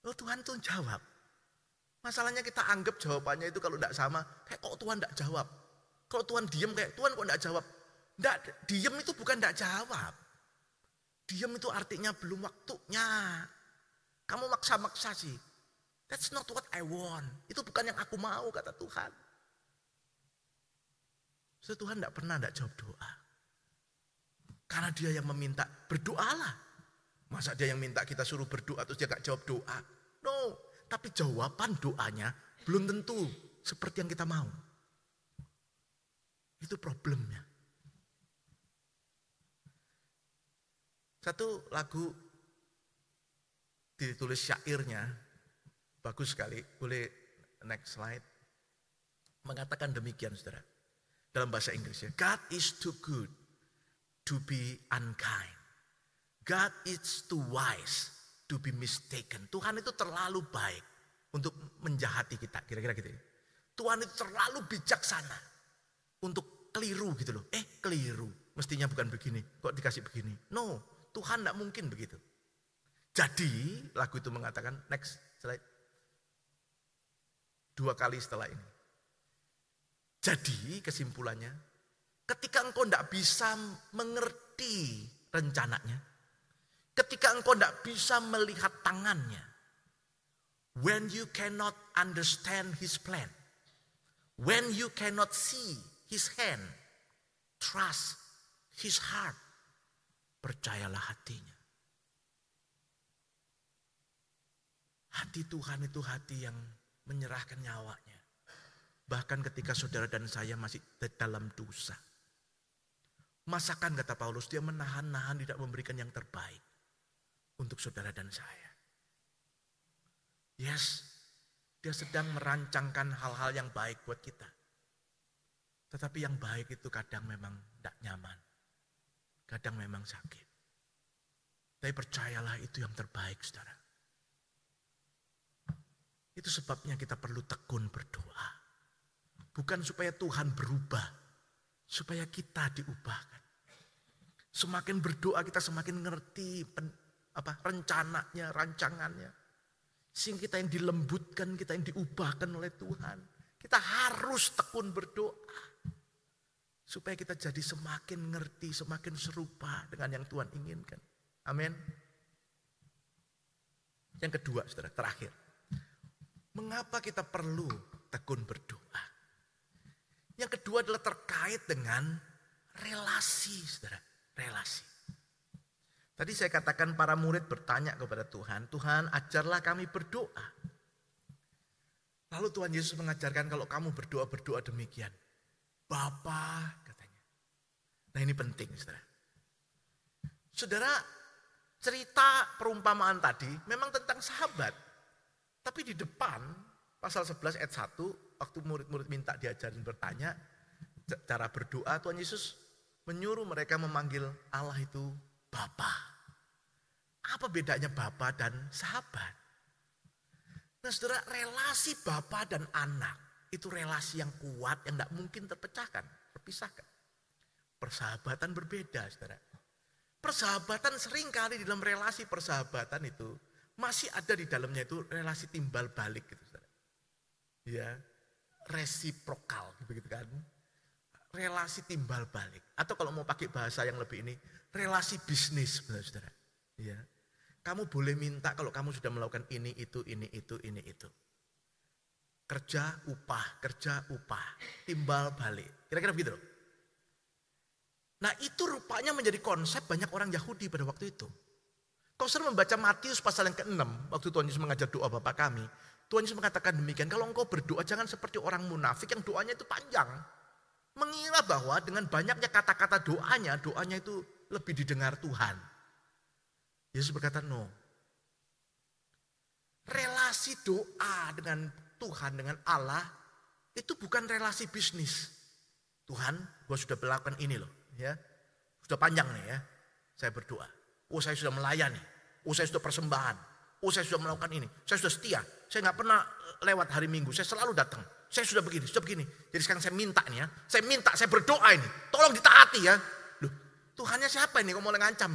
Oh Tuhan tuh jawab. Masalahnya kita anggap jawabannya itu kalau tidak sama, kayak kok Tuhan tidak jawab. Kalau Tuhan diem kayak Tuhan kok tidak jawab. Tidak, diem itu bukan tidak jawab. Diem itu artinya belum waktunya. Kamu maksa-maksa sih. That's not what I want. Itu bukan yang aku mau kata Tuhan. So, Tuhan tidak pernah tidak jawab doa. Karena dia yang meminta, berdoalah. Masa dia yang minta kita suruh berdoa terus dia gak jawab doa? No, tapi jawaban doanya belum tentu seperti yang kita mau. Itu problemnya. Satu lagu ditulis syairnya, bagus sekali, boleh next slide. Mengatakan demikian saudara, dalam bahasa Inggrisnya. God is too good to be unkind. God is too wise to be mistaken. Tuhan itu terlalu baik untuk menjahati kita, kira-kira gitu ya. Tuhan itu terlalu bijaksana untuk keliru gitu loh. Eh keliru, mestinya bukan begini, kok dikasih begini. No, Tuhan tidak mungkin begitu. Jadi lagu itu mengatakan, next slide. Dua kali setelah ini. Jadi kesimpulannya, ketika engkau tidak bisa mengerti rencananya, Ketika engkau tidak bisa melihat tangannya. When you cannot understand his plan. When you cannot see his hand. Trust his heart. Percayalah hatinya. Hati Tuhan itu hati yang menyerahkan nyawanya. Bahkan ketika saudara dan saya masih dalam dosa. Masakan kata Paulus dia menahan-nahan tidak memberikan yang terbaik untuk saudara dan saya. Yes, dia sedang merancangkan hal-hal yang baik buat kita. Tetapi yang baik itu kadang memang tidak nyaman. Kadang memang sakit. Tapi percayalah itu yang terbaik saudara. Itu sebabnya kita perlu tekun berdoa. Bukan supaya Tuhan berubah. Supaya kita diubahkan. Semakin berdoa kita semakin ngerti apa rencananya, rancangannya. Sehingga kita yang dilembutkan, kita yang diubahkan oleh Tuhan. Kita harus tekun berdoa. Supaya kita jadi semakin ngerti, semakin serupa dengan yang Tuhan inginkan. Amin. Yang kedua, saudara, terakhir. Mengapa kita perlu tekun berdoa? Yang kedua adalah terkait dengan relasi, saudara. Relasi. Tadi saya katakan para murid bertanya kepada Tuhan, Tuhan ajarlah kami berdoa. Lalu Tuhan Yesus mengajarkan kalau kamu berdoa, berdoa demikian. Bapa katanya. Nah ini penting saudara. Saudara cerita perumpamaan tadi memang tentang sahabat. Tapi di depan pasal 11 ayat 1 waktu murid-murid minta diajarin bertanya cara berdoa Tuhan Yesus menyuruh mereka memanggil Allah itu Bapa. Apa bedanya Bapa dan sahabat? Nah saudara relasi Bapa dan anak itu relasi yang kuat yang tidak mungkin terpecahkan, terpisahkan. Persahabatan berbeda saudara. Persahabatan sering kali di dalam relasi persahabatan itu masih ada di dalamnya itu relasi timbal balik gitu saudara. Ya, resiprokal begitu kan. Relasi timbal balik. Atau kalau mau pakai bahasa yang lebih ini, relasi bisnis saudara. Ya. Kamu boleh minta kalau kamu sudah melakukan ini, itu, ini, itu, ini, itu. Kerja, upah, kerja, upah. Timbal balik. Kira-kira begitu Nah itu rupanya menjadi konsep banyak orang Yahudi pada waktu itu. Kau sering membaca Matius pasal yang ke-6, waktu Tuhan Yesus mengajar doa Bapak kami. Tuhan Yesus mengatakan demikian, kalau engkau berdoa jangan seperti orang munafik yang doanya itu panjang. Mengira bahwa dengan banyaknya kata-kata doanya, doanya itu lebih didengar Tuhan. Yesus berkata, no. Relasi doa dengan Tuhan, dengan Allah, itu bukan relasi bisnis. Tuhan, gue sudah melakukan ini loh. ya Sudah panjang nih ya, saya berdoa. Oh saya sudah melayani. Oh saya sudah persembahan. Oh saya sudah melakukan ini. Saya sudah setia. Saya nggak pernah lewat hari minggu. Saya selalu datang. Saya sudah begini, sudah begini. Jadi sekarang saya minta nih ya. Saya minta, saya berdoa ini. Tolong ditaati ya. Loh, Tuhannya siapa ini kok mulai ngancam?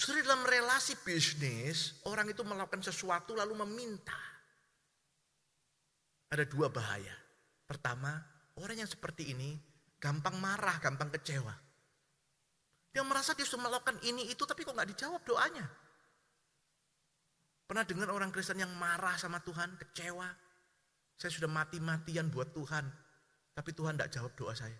Sudah dalam relasi bisnis, orang itu melakukan sesuatu lalu meminta. Ada dua bahaya. Pertama, orang yang seperti ini gampang marah, gampang kecewa. Dia merasa dia sudah melakukan ini itu tapi kok nggak dijawab doanya. Pernah dengar orang Kristen yang marah sama Tuhan, kecewa. Saya sudah mati-matian buat Tuhan, tapi Tuhan tidak jawab doa saya.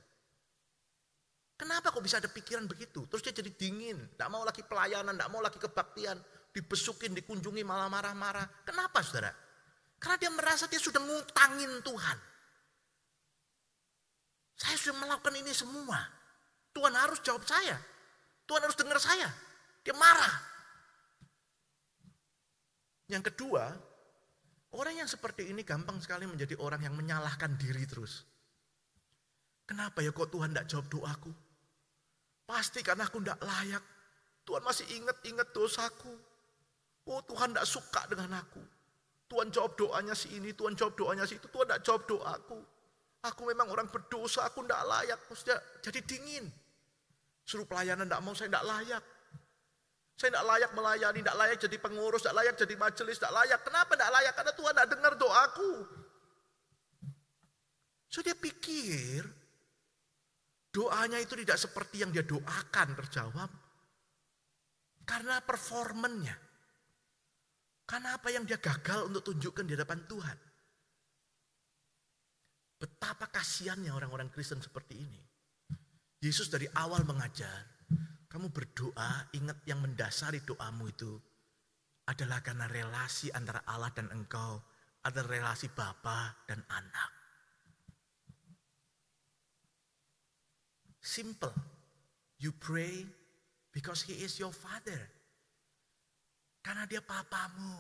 Kenapa kok bisa ada pikiran begitu? Terus dia jadi dingin, tidak mau lagi pelayanan, tidak mau lagi kebaktian, dibesukin, dikunjungi malah marah-marah. Kenapa saudara? Karena dia merasa dia sudah ngutangin Tuhan. Saya sudah melakukan ini semua. Tuhan harus jawab saya. Tuhan harus dengar saya. Dia marah. Yang kedua, orang yang seperti ini gampang sekali menjadi orang yang menyalahkan diri terus. Kenapa ya kok Tuhan tidak jawab doaku? Pasti karena aku tidak layak. Tuhan masih ingat-ingat dosaku. Oh Tuhan tidak suka dengan aku. Tuhan jawab doanya si ini, Tuhan jawab doanya si itu. Tuhan tidak jawab doaku. Aku memang orang berdosa, aku tidak layak. Maksudnya jadi dingin. Suruh pelayanan tidak mau, saya tidak layak. Saya tidak layak melayani, tidak layak jadi pengurus, tidak layak jadi majelis, tidak layak. Kenapa tidak layak? Karena Tuhan tidak dengar doaku. So dia pikir doanya itu tidak seperti yang dia doakan terjawab. Karena performennya. Karena apa yang dia gagal untuk tunjukkan di hadapan Tuhan. Betapa kasihannya orang-orang Kristen seperti ini. Yesus dari awal mengajar, kamu berdoa, ingat yang mendasari doamu itu adalah karena relasi antara Allah dan engkau, ada relasi Bapa dan anak. Simple. You pray because he is your father. Karena dia papamu.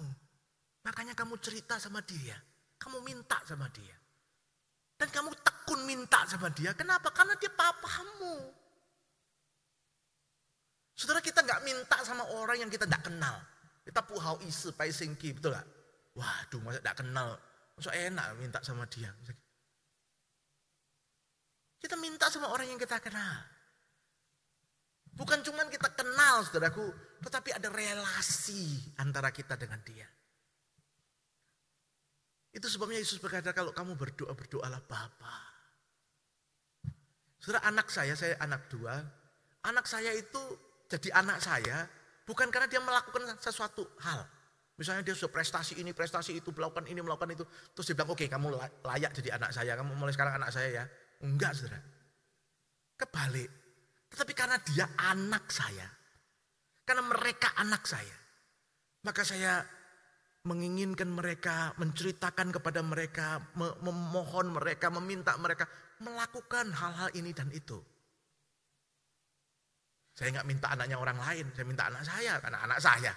Makanya kamu cerita sama dia. Kamu minta sama dia. Dan kamu tekun minta sama dia. Kenapa? Karena dia papamu. Saudara kita nggak minta sama orang yang kita nggak kenal. Kita puhau isi, pai singki, betul gak? Waduh, masa nggak kenal. Masa enak minta sama dia. Kita minta sama orang yang kita kenal. Bukan cuma kita kenal saudaraku, tetapi ada relasi antara kita dengan dia. Itu sebabnya Yesus berkata kalau kamu berdoa, berdoalah Bapa. Saudara anak saya, saya anak dua. Anak saya itu jadi anak saya bukan karena dia melakukan sesuatu hal. Misalnya dia sudah prestasi ini, prestasi itu, melakukan ini, melakukan itu. Terus dia bilang, oke okay, kamu layak jadi anak saya, kamu mulai sekarang anak saya ya. Enggak saudara. Kebalik. Tetapi karena dia anak saya. Karena mereka anak saya. Maka saya menginginkan mereka, menceritakan kepada mereka, memohon mereka, meminta mereka melakukan hal-hal ini dan itu. Saya nggak minta anaknya orang lain, saya minta anak saya, karena anak saya.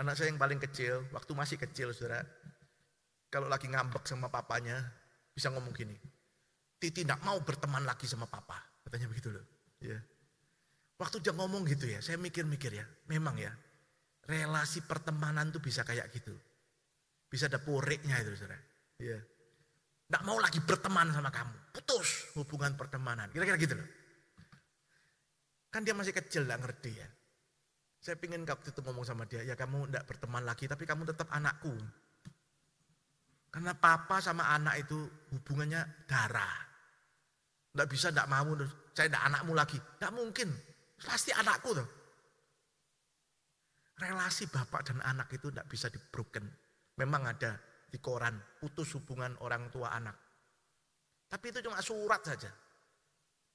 Anak saya yang paling kecil, waktu masih kecil saudara, kalau lagi ngambek sama papanya, bisa ngomong gini, Titi tidak mau berteman lagi sama papa. Katanya begitu loh. Ya. Waktu dia ngomong gitu ya, saya mikir-mikir ya, memang ya, relasi pertemanan tuh bisa kayak gitu. Bisa ada poriknya itu saudara. Ya. Tidak mau lagi berteman sama kamu. Putus hubungan pertemanan. Kira-kira gitu loh. Kan dia masih kecil, gak ngerti ya. Saya pingin waktu itu ngomong sama dia, ya kamu tidak berteman lagi, tapi kamu tetap anakku. Karena papa sama anak itu hubungannya darah. Tidak bisa, tidak mau, saya tidak anakmu lagi. Tidak mungkin, pasti anakku tuh. Relasi bapak dan anak itu tidak bisa dibroken. Memang ada di koran, putus hubungan orang tua anak. Tapi itu cuma surat saja.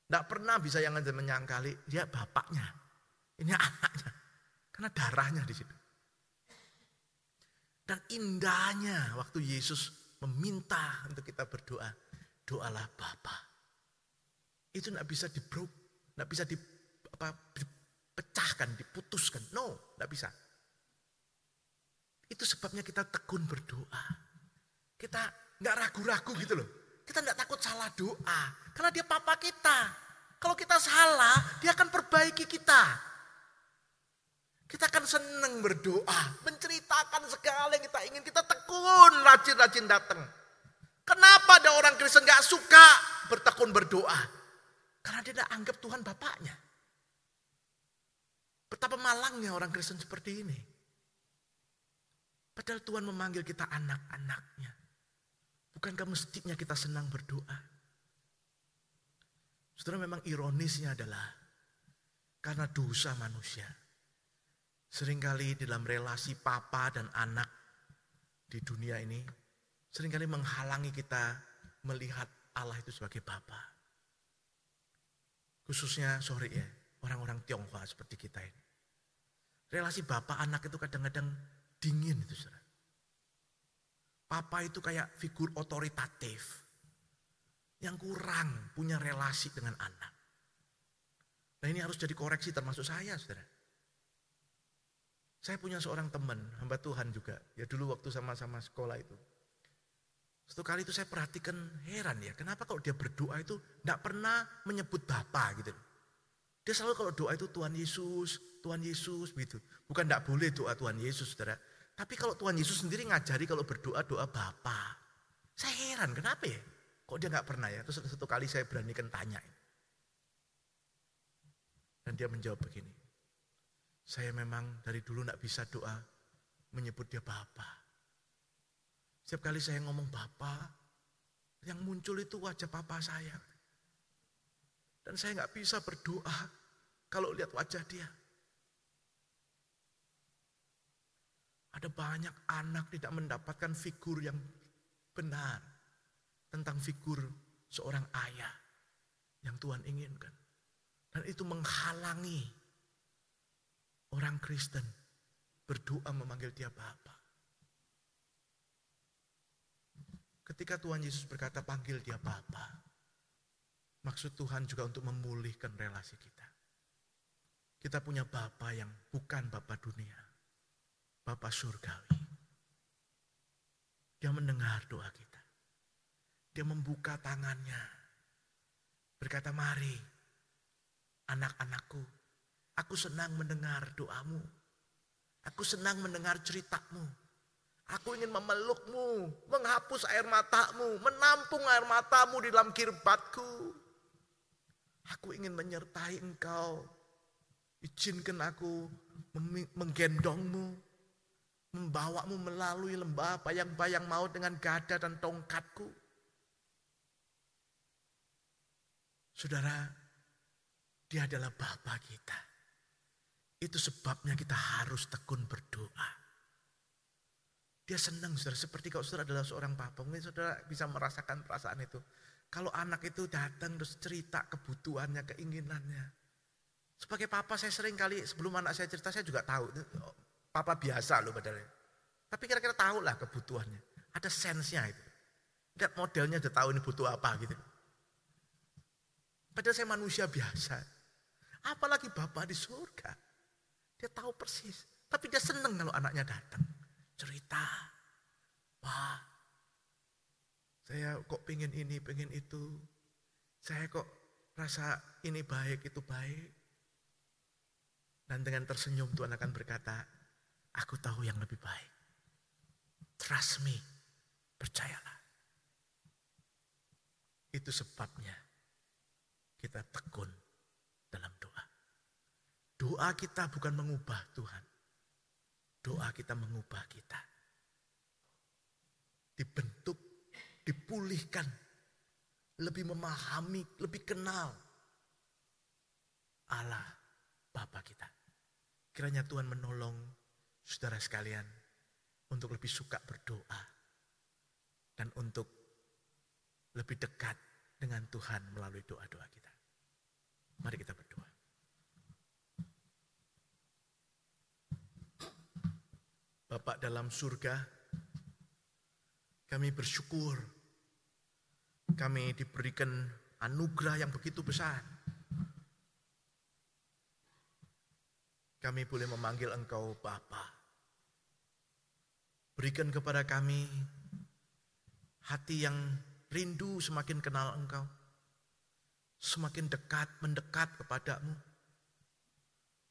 Tidak pernah bisa yang menyangkali, dia bapaknya. Ini anaknya. Karena darahnya di situ. Dan indahnya waktu Yesus meminta untuk kita berdoa. Doalah Bapa. Itu tidak bisa di tidak bisa di, apa, dipecahkan, diputuskan. No, tidak bisa. Itu sebabnya kita tekun berdoa. Kita nggak ragu-ragu gitu loh. Kita nggak takut salah doa. Karena dia papa kita. Kalau kita salah, dia akan perbaiki kita. Kita akan senang berdoa, menceritakan segala yang kita ingin. Kita tekun, rajin-rajin datang. Kenapa ada orang Kristen gak suka bertekun berdoa? Karena dia tidak anggap Tuhan Bapaknya. Betapa malangnya orang Kristen seperti ini. Padahal Tuhan memanggil kita anak-anaknya. Bukankah mestinya kita senang berdoa? Saudara memang ironisnya adalah karena dosa manusia Seringkali dalam relasi papa dan anak di dunia ini, sering kali menghalangi kita melihat Allah itu sebagai Bapa. Khususnya, sorry ya, orang-orang Tionghoa seperti kita ini. Relasi Bapak anak itu kadang-kadang dingin itu saudara. Papa itu kayak figur otoritatif. Yang kurang punya relasi dengan anak. Nah ini harus jadi koreksi termasuk saya saudara. Saya punya seorang teman, hamba Tuhan juga. Ya dulu waktu sama-sama sekolah itu. Satu kali itu saya perhatikan heran ya, kenapa kalau dia berdoa itu tidak pernah menyebut Bapak gitu. Dia selalu kalau doa itu Tuhan Yesus, Tuhan Yesus begitu. Bukan tidak boleh doa Tuhan Yesus saudara. Tapi kalau Tuhan Yesus sendiri ngajari kalau berdoa doa Bapa. Saya heran kenapa ya? Kok dia nggak pernah ya? Terus satu kali saya beranikan tanya. Dan dia menjawab begini. Saya memang dari dulu tidak bisa doa menyebut dia Bapak. Setiap kali saya ngomong Bapak, yang muncul itu wajah Papa saya. Dan saya nggak bisa berdoa kalau lihat wajah dia. Ada banyak anak tidak mendapatkan figur yang benar tentang figur seorang ayah yang Tuhan inginkan. Dan itu menghalangi orang Kristen berdoa memanggil dia Bapa. Ketika Tuhan Yesus berkata panggil dia Bapa, maksud Tuhan juga untuk memulihkan relasi kita. Kita punya Bapa yang bukan Bapa dunia, Bapa surgawi. Dia mendengar doa kita. Dia membuka tangannya. Berkata, mari anak-anakku Aku senang mendengar doamu. Aku senang mendengar ceritamu. Aku ingin memelukmu, menghapus air matamu, menampung air matamu di dalam kirbatku. Aku ingin menyertai engkau. Izinkan aku menggendongmu, membawamu melalui lembah bayang-bayang maut dengan gada dan tongkatku. Saudara, dia adalah Bapa kita. Itu sebabnya kita harus tekun berdoa. Dia senang saudara, seperti kalau saudara adalah seorang papa, mungkin saudara bisa merasakan perasaan itu. Kalau anak itu datang terus cerita kebutuhannya, keinginannya. Sebagai papa saya sering kali sebelum anak saya cerita saya juga tahu. Papa biasa loh padahal. Tapi kira-kira tahu lah kebutuhannya. Ada sensenya itu. Lihat modelnya udah tahu ini butuh apa gitu. Padahal saya manusia biasa. Apalagi Bapak di surga. Dia tahu persis. Tapi dia senang kalau anaknya datang. Cerita. Wah, saya kok pengen ini, pengen itu. Saya kok rasa ini baik, itu baik. Dan dengan tersenyum Tuhan akan berkata, aku tahu yang lebih baik. Trust me, percayalah. Itu sebabnya kita tekun dalam doa. Doa kita bukan mengubah Tuhan. Doa kita mengubah kita. Dibentuk, dipulihkan, lebih memahami, lebih kenal Allah Bapa kita. Kiranya Tuhan menolong saudara sekalian untuk lebih suka berdoa dan untuk lebih dekat dengan Tuhan melalui doa-doa kita. Mari kita berdoa. Bapak dalam surga, kami bersyukur kami diberikan anugerah yang begitu besar. Kami boleh memanggil Engkau Bapa. Berikan kepada kami hati yang rindu semakin kenal Engkau. Semakin dekat, mendekat kepadamu.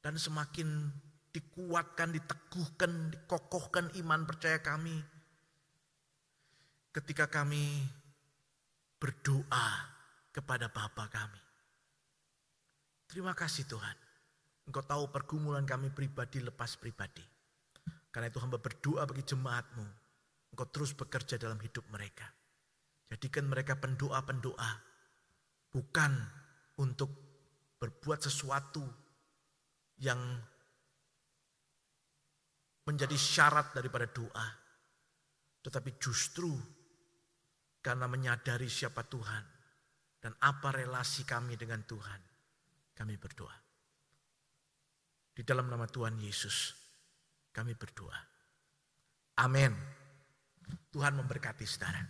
Dan semakin dikuatkan, diteguhkan, dikokohkan iman percaya kami. Ketika kami berdoa kepada Bapa kami. Terima kasih Tuhan. Engkau tahu pergumulan kami pribadi lepas pribadi. Karena itu hamba berdoa bagi jemaatmu. Engkau terus bekerja dalam hidup mereka. Jadikan mereka pendoa-pendoa. Bukan untuk berbuat sesuatu yang menjadi syarat daripada doa. Tetapi justru karena menyadari siapa Tuhan dan apa relasi kami dengan Tuhan. Kami berdoa. Di dalam nama Tuhan Yesus, kami berdoa. Amin. Tuhan memberkati saudara.